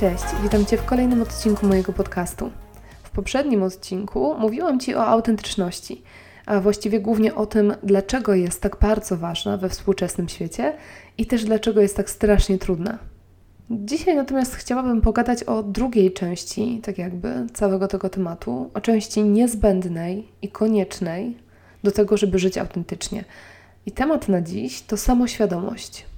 Cześć, witam Cię w kolejnym odcinku mojego podcastu. W poprzednim odcinku mówiłam Ci o autentyczności, a właściwie głównie o tym, dlaczego jest tak bardzo ważna we współczesnym świecie i też dlaczego jest tak strasznie trudna. Dzisiaj natomiast chciałabym pogadać o drugiej części, tak jakby, całego tego tematu, o części niezbędnej i koniecznej do tego, żeby żyć autentycznie. I temat na dziś to samoświadomość.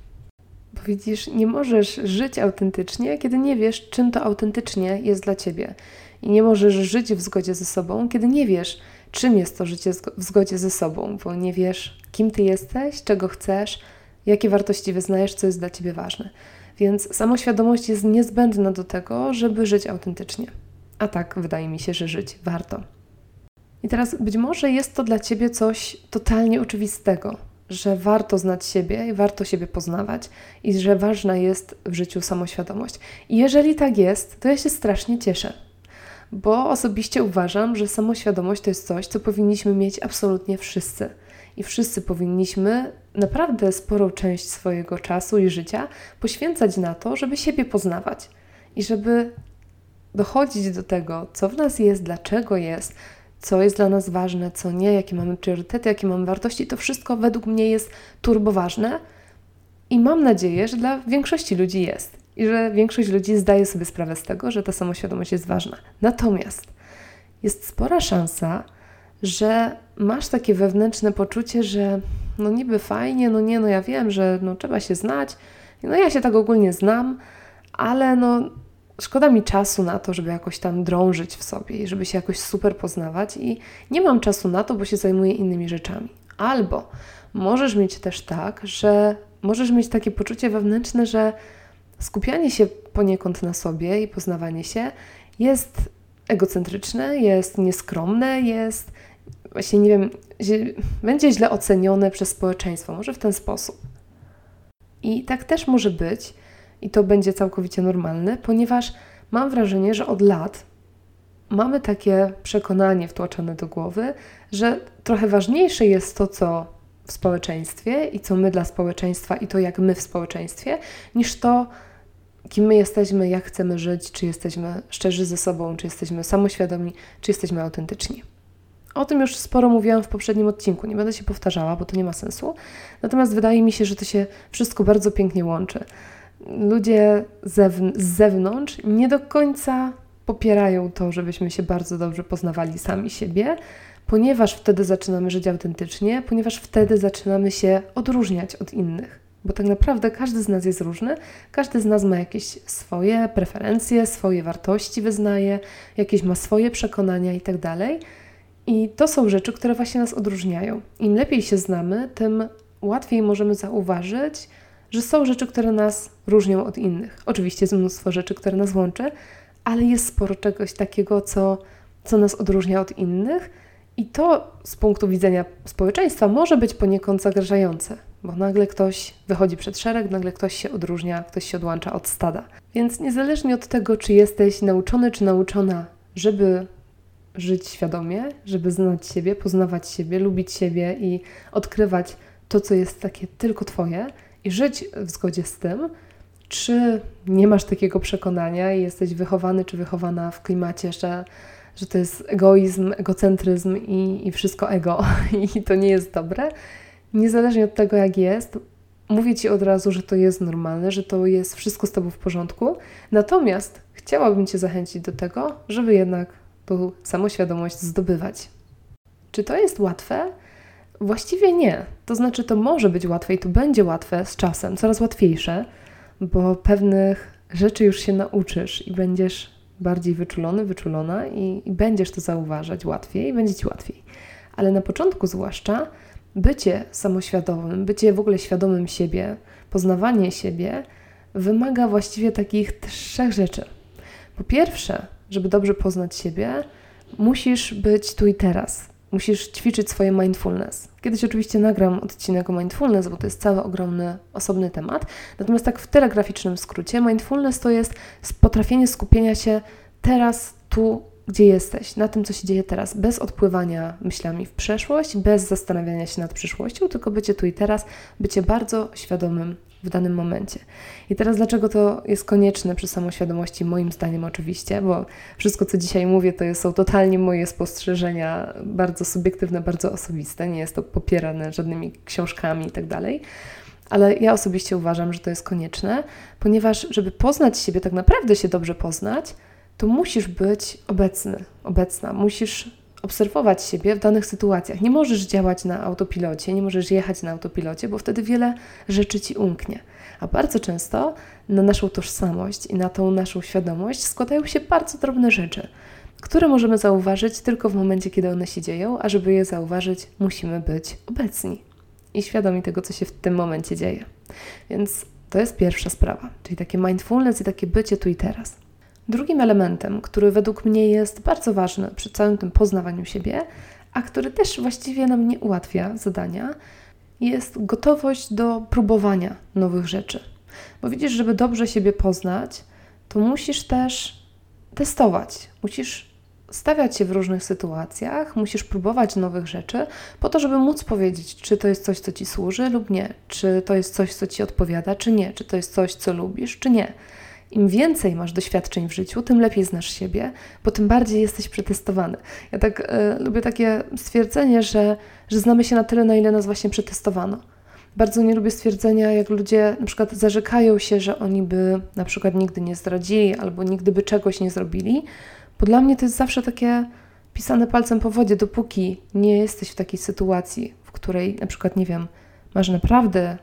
Bo widzisz, nie możesz żyć autentycznie, kiedy nie wiesz, czym to autentycznie jest dla ciebie. I nie możesz żyć w zgodzie ze sobą, kiedy nie wiesz, czym jest to życie w zgodzie ze sobą, bo nie wiesz, kim ty jesteś, czego chcesz, jakie wartości wyznajesz, co jest dla ciebie ważne. Więc samoświadomość jest niezbędna do tego, żeby żyć autentycznie. A tak, wydaje mi się, że żyć warto. I teraz być może jest to dla ciebie coś totalnie oczywistego, że warto znać siebie i warto siebie poznawać i że ważna jest w życiu samoświadomość. I jeżeli tak jest, to ja się strasznie cieszę, bo osobiście uważam, że samoświadomość to jest coś, co powinniśmy mieć absolutnie wszyscy. I wszyscy powinniśmy naprawdę sporą część swojego czasu i życia poświęcać na to, żeby siebie poznawać i żeby dochodzić do tego, co w nas jest, dlaczego jest, co jest dla nas ważne, co nie, jakie mamy priorytety, jakie mamy wartości, to wszystko według mnie jest turboważne i mam nadzieję, że dla większości ludzi jest i że większość ludzi zdaje sobie sprawę z tego, że ta samoświadomość jest ważna. Natomiast jest spora szansa, że masz takie wewnętrzne poczucie, że no niby fajnie, no nie, no ja wiem, że no trzeba się znać, no ja się tak ogólnie znam, ale no szkoda mi czasu na to, żeby jakoś tam drążyć w sobie i żeby się jakoś super poznawać i nie mam czasu na to, bo się zajmuję innymi rzeczami. Albo możesz mieć też tak, że możesz mieć takie poczucie wewnętrzne, że skupianie się poniekąd na sobie i poznawanie się jest egocentryczne, jest nieskromne, jest właśnie nie wiem, będzie źle ocenione przez społeczeństwo, może w ten sposób. I tak też może być, i to będzie całkowicie normalne, ponieważ mam wrażenie, że od lat mamy takie przekonanie wtłaczane do głowy, że trochę ważniejsze jest to, co w społeczeństwie i co my dla społeczeństwa i to, jak my w społeczeństwie, niż to, kim my jesteśmy, jak chcemy żyć, czy jesteśmy szczerzy ze sobą, czy jesteśmy samoświadomi, czy jesteśmy autentyczni. O tym już sporo mówiłam w poprzednim odcinku, nie będę się powtarzała, bo to nie ma sensu. Natomiast wydaje mi się, że to się wszystko bardzo pięknie łączy ludzie zewn z zewnątrz nie do końca popierają to, żebyśmy się bardzo dobrze poznawali sami siebie, ponieważ wtedy zaczynamy żyć autentycznie, ponieważ wtedy zaczynamy się odróżniać od innych. Bo tak naprawdę każdy z nas jest różny, każdy z nas ma jakieś swoje preferencje, swoje wartości wyznaje, jakieś ma swoje przekonania itd. Tak I to są rzeczy, które właśnie nas odróżniają. Im lepiej się znamy, tym łatwiej możemy zauważyć, że są rzeczy, które nas różnią od innych. Oczywiście jest mnóstwo rzeczy, które nas łączy, ale jest sporo czegoś takiego, co, co nas odróżnia od innych. I to z punktu widzenia społeczeństwa może być poniekąd zagrażające, bo nagle ktoś wychodzi przed szereg, nagle ktoś się odróżnia, ktoś się odłącza od stada. Więc niezależnie od tego, czy jesteś nauczony czy nauczona, żeby żyć świadomie, żeby znać siebie, poznawać siebie, lubić siebie i odkrywać to, co jest takie tylko Twoje, i żyć w zgodzie z tym, czy nie masz takiego przekonania i jesteś wychowany czy wychowana w klimacie, że, że to jest egoizm, egocentryzm i, i wszystko ego i to nie jest dobre. Niezależnie od tego, jak jest, mówię Ci od razu, że to jest normalne, że to jest wszystko z Tobą w porządku. Natomiast chciałabym Cię zachęcić do tego, żeby jednak tą samoświadomość zdobywać. Czy to jest łatwe? Właściwie nie. To znaczy, to może być łatwe i to będzie łatwe z czasem, coraz łatwiejsze, bo pewnych rzeczy już się nauczysz i będziesz bardziej wyczulony, wyczulona i, i będziesz to zauważać łatwiej i będzie ci łatwiej. Ale na początku, zwłaszcza, bycie samoświadomym, bycie w ogóle świadomym siebie, poznawanie siebie wymaga właściwie takich trzech rzeczy. Po pierwsze, żeby dobrze poznać siebie, musisz być tu i teraz musisz ćwiczyć swoje mindfulness. Kiedyś oczywiście nagram odcinek o mindfulness, bo to jest cały ogromny, osobny temat. Natomiast tak w telegraficznym skrócie, mindfulness to jest potrafienie skupienia się teraz, tu, gdzie jesteś, na tym, co się dzieje teraz, bez odpływania myślami w przeszłość, bez zastanawiania się nad przyszłością, tylko bycie tu i teraz, bycie bardzo świadomym w danym momencie. I teraz dlaczego to jest konieczne przy samoświadomości? Moim zdaniem oczywiście, bo wszystko, co dzisiaj mówię, to są totalnie moje spostrzeżenia, bardzo subiektywne, bardzo osobiste, nie jest to popierane żadnymi książkami i tak. Ale ja osobiście uważam, że to jest konieczne, ponieważ żeby poznać siebie, tak naprawdę się dobrze poznać, to musisz być obecny, obecna, musisz obserwować siebie w danych sytuacjach. Nie możesz działać na autopilocie, nie możesz jechać na autopilocie, bo wtedy wiele rzeczy ci umknie. A bardzo często na naszą tożsamość i na tą naszą świadomość składają się bardzo drobne rzeczy, które możemy zauważyć tylko w momencie, kiedy one się dzieją, a żeby je zauważyć, musimy być obecni i świadomi tego, co się w tym momencie dzieje. Więc to jest pierwsza sprawa, czyli takie mindfulness i takie bycie tu i teraz. Drugim elementem, który według mnie jest bardzo ważny przy całym tym poznawaniu siebie, a który też właściwie nam nie ułatwia zadania, jest gotowość do próbowania nowych rzeczy. Bo widzisz, żeby dobrze siebie poznać, to musisz też testować, musisz stawiać się w różnych sytuacjach, musisz próbować nowych rzeczy, po to, żeby móc powiedzieć, czy to jest coś, co ci służy lub nie, czy to jest coś, co ci odpowiada, czy nie, czy to jest coś, co lubisz, czy nie. Im więcej masz doświadczeń w życiu, tym lepiej znasz siebie, bo tym bardziej jesteś przetestowany. Ja tak y, lubię takie stwierdzenie, że, że znamy się na tyle, na ile nas właśnie przetestowano. Bardzo nie lubię stwierdzenia, jak ludzie na przykład zarzekają się, że oni by na przykład nigdy nie zdradzili albo nigdy by czegoś nie zrobili, bo dla mnie to jest zawsze takie pisane palcem po wodzie, dopóki nie jesteś w takiej sytuacji, w której na przykład, nie wiem, masz naprawdę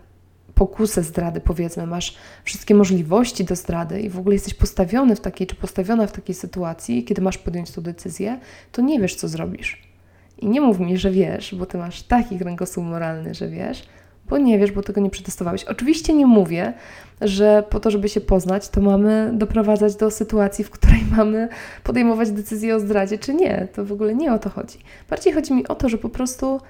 pokusę zdrady, powiedzmy, masz wszystkie możliwości do zdrady i w ogóle jesteś postawiony w takiej, czy postawiona w takiej sytuacji, kiedy masz podjąć tę decyzję, to nie wiesz, co zrobisz. I nie mów mi, że wiesz, bo ty masz taki kręgosłup moralny, że wiesz, bo nie wiesz, bo tego nie przetestowałeś. Oczywiście nie mówię, że po to, żeby się poznać, to mamy doprowadzać do sytuacji, w której mamy podejmować decyzję o zdradzie, czy nie. To w ogóle nie o to chodzi. Bardziej chodzi mi o to, że po prostu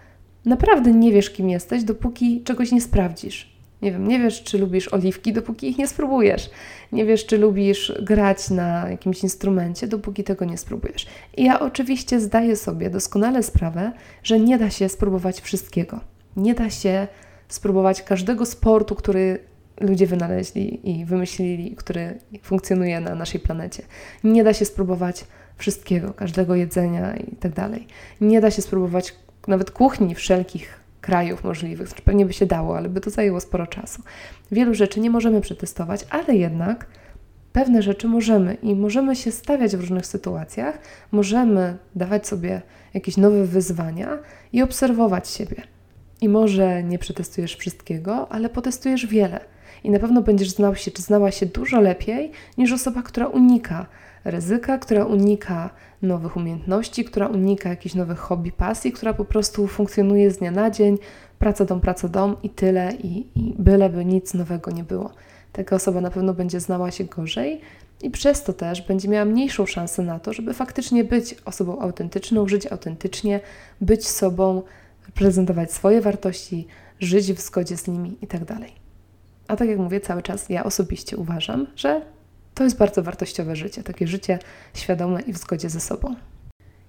naprawdę nie wiesz, kim jesteś, dopóki czegoś nie sprawdzisz. Nie wiem, nie wiesz, czy lubisz oliwki, dopóki ich nie spróbujesz. Nie wiesz, czy lubisz grać na jakimś instrumencie, dopóki tego nie spróbujesz. I ja oczywiście zdaję sobie doskonale sprawę, że nie da się spróbować wszystkiego. Nie da się spróbować każdego sportu, który ludzie wynaleźli i wymyślili, który funkcjonuje na naszej planecie. Nie da się spróbować wszystkiego, każdego jedzenia i tak dalej. Nie da się spróbować nawet kuchni wszelkich krajów możliwych. Znaczy, pewnie by się dało, ale by to zajęło sporo czasu. Wielu rzeczy nie możemy przetestować, ale jednak pewne rzeczy możemy i możemy się stawiać w różnych sytuacjach, możemy dawać sobie jakieś nowe wyzwania i obserwować siebie. I może nie przetestujesz wszystkiego, ale potestujesz wiele. I na pewno będziesz znał się, czy znała się dużo lepiej niż osoba, która unika ryzyka, która unika nowych umiejętności, która unika jakichś nowych hobby, pasji, która po prostu funkcjonuje z dnia na dzień, praca dom, praca dom i tyle, i, i byleby nic nowego nie było. Taka osoba na pewno będzie znała się gorzej i przez to też będzie miała mniejszą szansę na to, żeby faktycznie być osobą autentyczną, żyć autentycznie, być sobą, prezentować swoje wartości, żyć w zgodzie z nimi itd. Tak A tak jak mówię cały czas, ja osobiście uważam, że to jest bardzo wartościowe życie, takie życie świadome i w zgodzie ze sobą.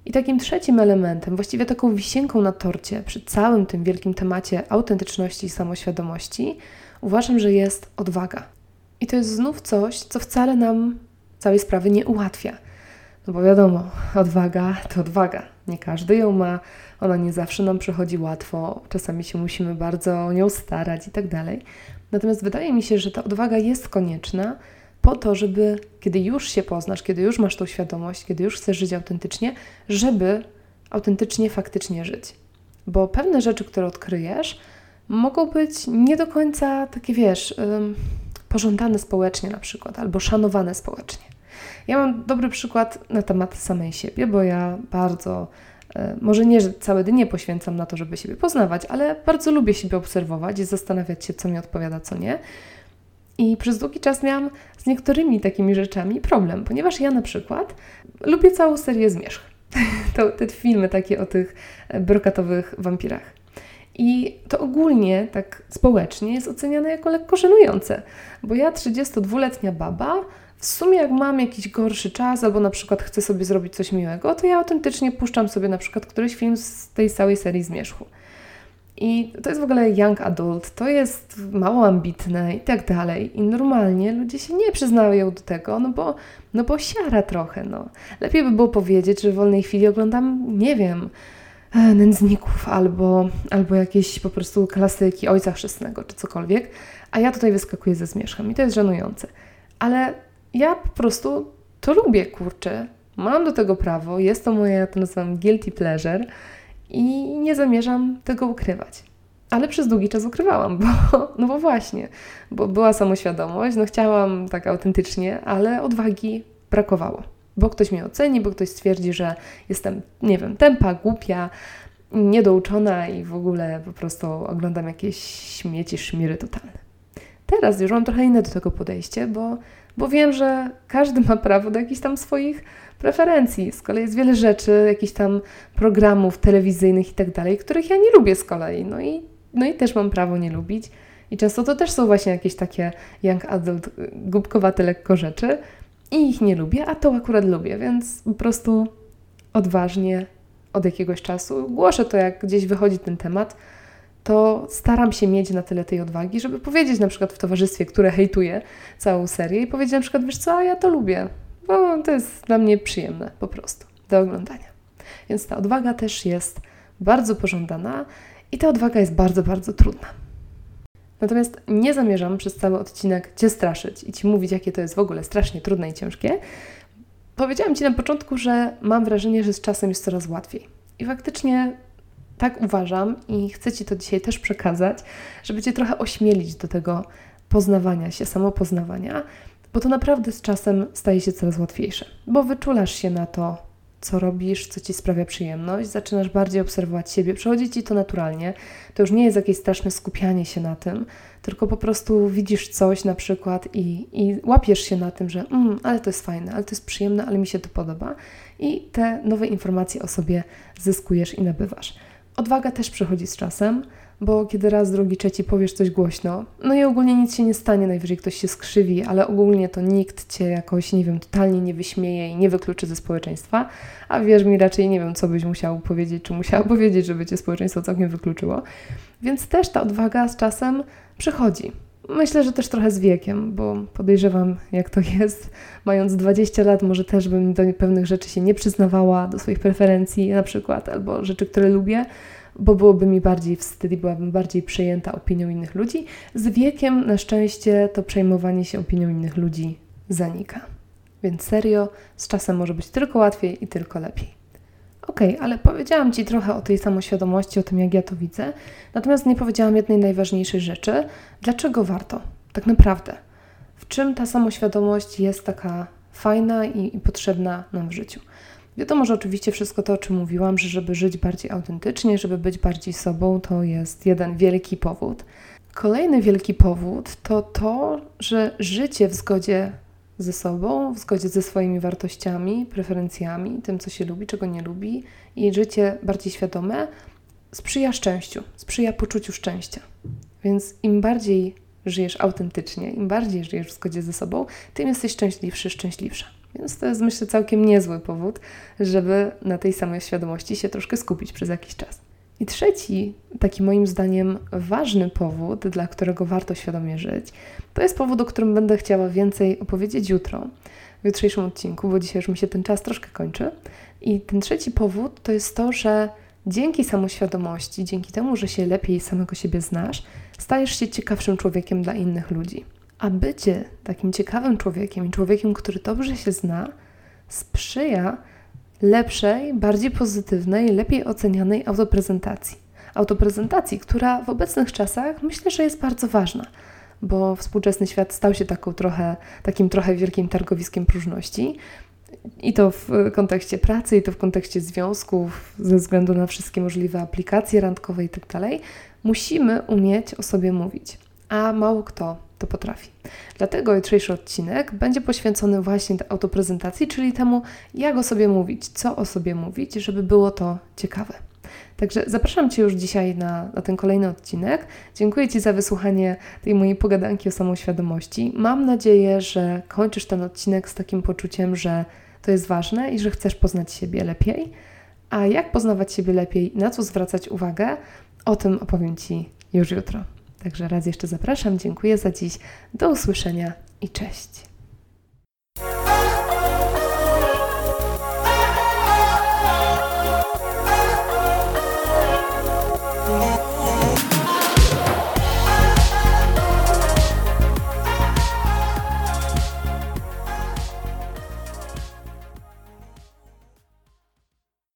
I takim trzecim elementem, właściwie taką wisienką na torcie przy całym tym wielkim temacie autentyczności i samoświadomości, uważam, że jest odwaga. I to jest znów coś, co wcale nam całej sprawy nie ułatwia. No bo wiadomo, odwaga to odwaga. Nie każdy ją ma, ona nie zawsze nam przychodzi łatwo, czasami się musimy bardzo o nią starać i tak dalej. Natomiast wydaje mi się, że ta odwaga jest konieczna, po to, żeby kiedy już się poznasz, kiedy już masz tą świadomość, kiedy już chcesz żyć autentycznie, żeby autentycznie, faktycznie żyć. Bo pewne rzeczy, które odkryjesz, mogą być nie do końca takie, wiesz, pożądane społecznie na przykład, albo szanowane społecznie. Ja mam dobry przykład na temat samej siebie, bo ja bardzo, e, może nie, że całe dnie poświęcam na to, żeby siebie poznawać, ale bardzo lubię siebie obserwować i zastanawiać się, co mi odpowiada, co nie. I przez długi czas miałam z niektórymi takimi rzeczami problem, ponieważ ja na przykład lubię całą serię Zmierzch. to, te filmy takie o tych brokatowych wampirach. I to ogólnie, tak społecznie, jest oceniane jako lekko żenujące, bo ja, 32-letnia baba, w sumie jak mam jakiś gorszy czas, albo na przykład chcę sobie zrobić coś miłego, to ja autentycznie puszczam sobie na przykład któryś film z tej całej serii Zmierzchu. I to jest w ogóle young adult, to jest mało ambitne i tak dalej. I normalnie ludzie się nie przyznają do tego, no bo, no bo siara trochę, no. Lepiej by było powiedzieć, że w wolnej chwili oglądam, nie wiem, e, nędzników albo, albo jakieś po prostu klasyki Ojca Chrzestnego czy cokolwiek, a ja tutaj wyskakuję ze zmierzchem i to jest żenujące. Ale ja po prostu to lubię, kurczę. Mam do tego prawo, jest to moje, ja to nazywam guilty pleasure i nie zamierzam tego ukrywać. Ale przez długi czas ukrywałam, bo, no bo właśnie, bo była samoświadomość, no chciałam tak autentycznie, ale odwagi brakowało. Bo ktoś mnie oceni, bo ktoś stwierdzi, że jestem, nie wiem, tempa, głupia, niedouczona i w ogóle po prostu oglądam jakieś śmieci, szmiry totalne. Teraz już mam trochę inne do tego podejście, bo, bo wiem, że każdy ma prawo do jakichś tam swoich preferencji. Z kolei jest wiele rzeczy, jakichś tam programów telewizyjnych i tak dalej, których ja nie lubię z kolei. No i, no i też mam prawo nie lubić. I często to też są właśnie jakieś takie young adult, głupkowate lekko rzeczy i ich nie lubię, a to akurat lubię, więc po prostu odważnie od jakiegoś czasu głoszę to, jak gdzieś wychodzi ten temat, to staram się mieć na tyle tej odwagi, żeby powiedzieć na przykład w towarzystwie, które hejtuje całą serię i powiedzieć na przykład, wiesz co, ja to lubię, bo to jest dla mnie przyjemne po prostu do oglądania. Więc ta odwaga też jest bardzo pożądana i ta odwaga jest bardzo, bardzo trudna. Natomiast nie zamierzam przez cały odcinek Cię straszyć i Ci mówić, jakie to jest w ogóle strasznie trudne i ciężkie. Powiedziałam Ci na początku, że mam wrażenie, że z czasem jest coraz łatwiej. I faktycznie tak uważam i chcę Ci to dzisiaj też przekazać, żeby Cię trochę ośmielić do tego poznawania się, samopoznawania, bo to naprawdę z czasem staje się coraz łatwiejsze, bo wyczulasz się na to, co robisz, co ci sprawia przyjemność, zaczynasz bardziej obserwować siebie, przychodzi ci to naturalnie. To już nie jest jakieś straszne skupianie się na tym, tylko po prostu widzisz coś na przykład i, i łapiesz się na tym, że mm, ale to jest fajne, ale to jest przyjemne, ale mi się to podoba i te nowe informacje o sobie zyskujesz i nabywasz. Odwaga też przychodzi z czasem bo kiedy raz, drugi, trzeci powiesz coś głośno, no i ogólnie nic się nie stanie, najwyżej ktoś się skrzywi, ale ogólnie to nikt cię jakoś, nie wiem, totalnie nie wyśmieje i nie wykluczy ze społeczeństwa, a wierz mi, raczej nie wiem, co byś musiał powiedzieć, czy musiała powiedzieć, żeby cię społeczeństwo całkiem wykluczyło. Więc też ta odwaga z czasem przychodzi. Myślę, że też trochę z wiekiem, bo podejrzewam, jak to jest. Mając 20 lat, może też bym do pewnych rzeczy się nie przyznawała, do swoich preferencji na przykład, albo rzeczy, które lubię, bo byłoby mi bardziej wstyd i byłabym bardziej przejęta opinią innych ludzi. Z wiekiem na szczęście to przejmowanie się opinią innych ludzi zanika. Więc serio, z czasem może być tylko łatwiej i tylko lepiej. Ok, ale powiedziałam Ci trochę o tej samoświadomości, o tym, jak ja to widzę, natomiast nie powiedziałam jednej najważniejszej rzeczy. Dlaczego warto? Tak naprawdę. W czym ta samoświadomość jest taka fajna i, i potrzebna nam w życiu? Wiadomo, że oczywiście wszystko to, o czym mówiłam, że żeby żyć bardziej autentycznie, żeby być bardziej sobą, to jest jeden wielki powód. Kolejny wielki powód to to, że życie w zgodzie ze sobą, w zgodzie ze swoimi wartościami, preferencjami, tym, co się lubi, czego nie lubi, i życie bardziej świadome sprzyja szczęściu, sprzyja poczuciu szczęścia. Więc im bardziej żyjesz autentycznie, im bardziej żyjesz w zgodzie ze sobą, tym jesteś szczęśliwszy, szczęśliwsza. Więc to jest myślę całkiem niezły powód, żeby na tej samej świadomości się troszkę skupić przez jakiś czas. I trzeci, taki moim zdaniem ważny powód, dla którego warto świadomie żyć, to jest powód, o którym będę chciała więcej opowiedzieć jutro, w jutrzejszym odcinku, bo dzisiaj już mi się ten czas troszkę kończy. I ten trzeci powód to jest to, że dzięki samoświadomości, dzięki temu, że się lepiej samego siebie znasz, stajesz się ciekawszym człowiekiem dla innych ludzi. A bycie takim ciekawym człowiekiem i człowiekiem, który dobrze się zna, sprzyja lepszej, bardziej pozytywnej, lepiej ocenianej autoprezentacji. Autoprezentacji, która w obecnych czasach myślę, że jest bardzo ważna, bo współczesny świat stał się taką trochę, takim trochę wielkim targowiskiem próżności. I to w kontekście pracy, i to w kontekście związków, ze względu na wszystkie możliwe aplikacje randkowe i tak. Musimy umieć o sobie mówić, a mało kto to potrafi. Dlatego jutrzejszy odcinek będzie poświęcony właśnie autoprezentacji, czyli temu, jak o sobie mówić, co o sobie mówić, żeby było to ciekawe. Także zapraszam Cię już dzisiaj na, na ten kolejny odcinek. Dziękuję Ci za wysłuchanie tej mojej pogadanki o samoświadomości. Mam nadzieję, że kończysz ten odcinek z takim poczuciem, że to jest ważne i że chcesz poznać siebie lepiej. A jak poznawać siebie lepiej, na co zwracać uwagę, o tym opowiem Ci już jutro. Także raz jeszcze zapraszam, dziękuję za dziś, do usłyszenia i cześć.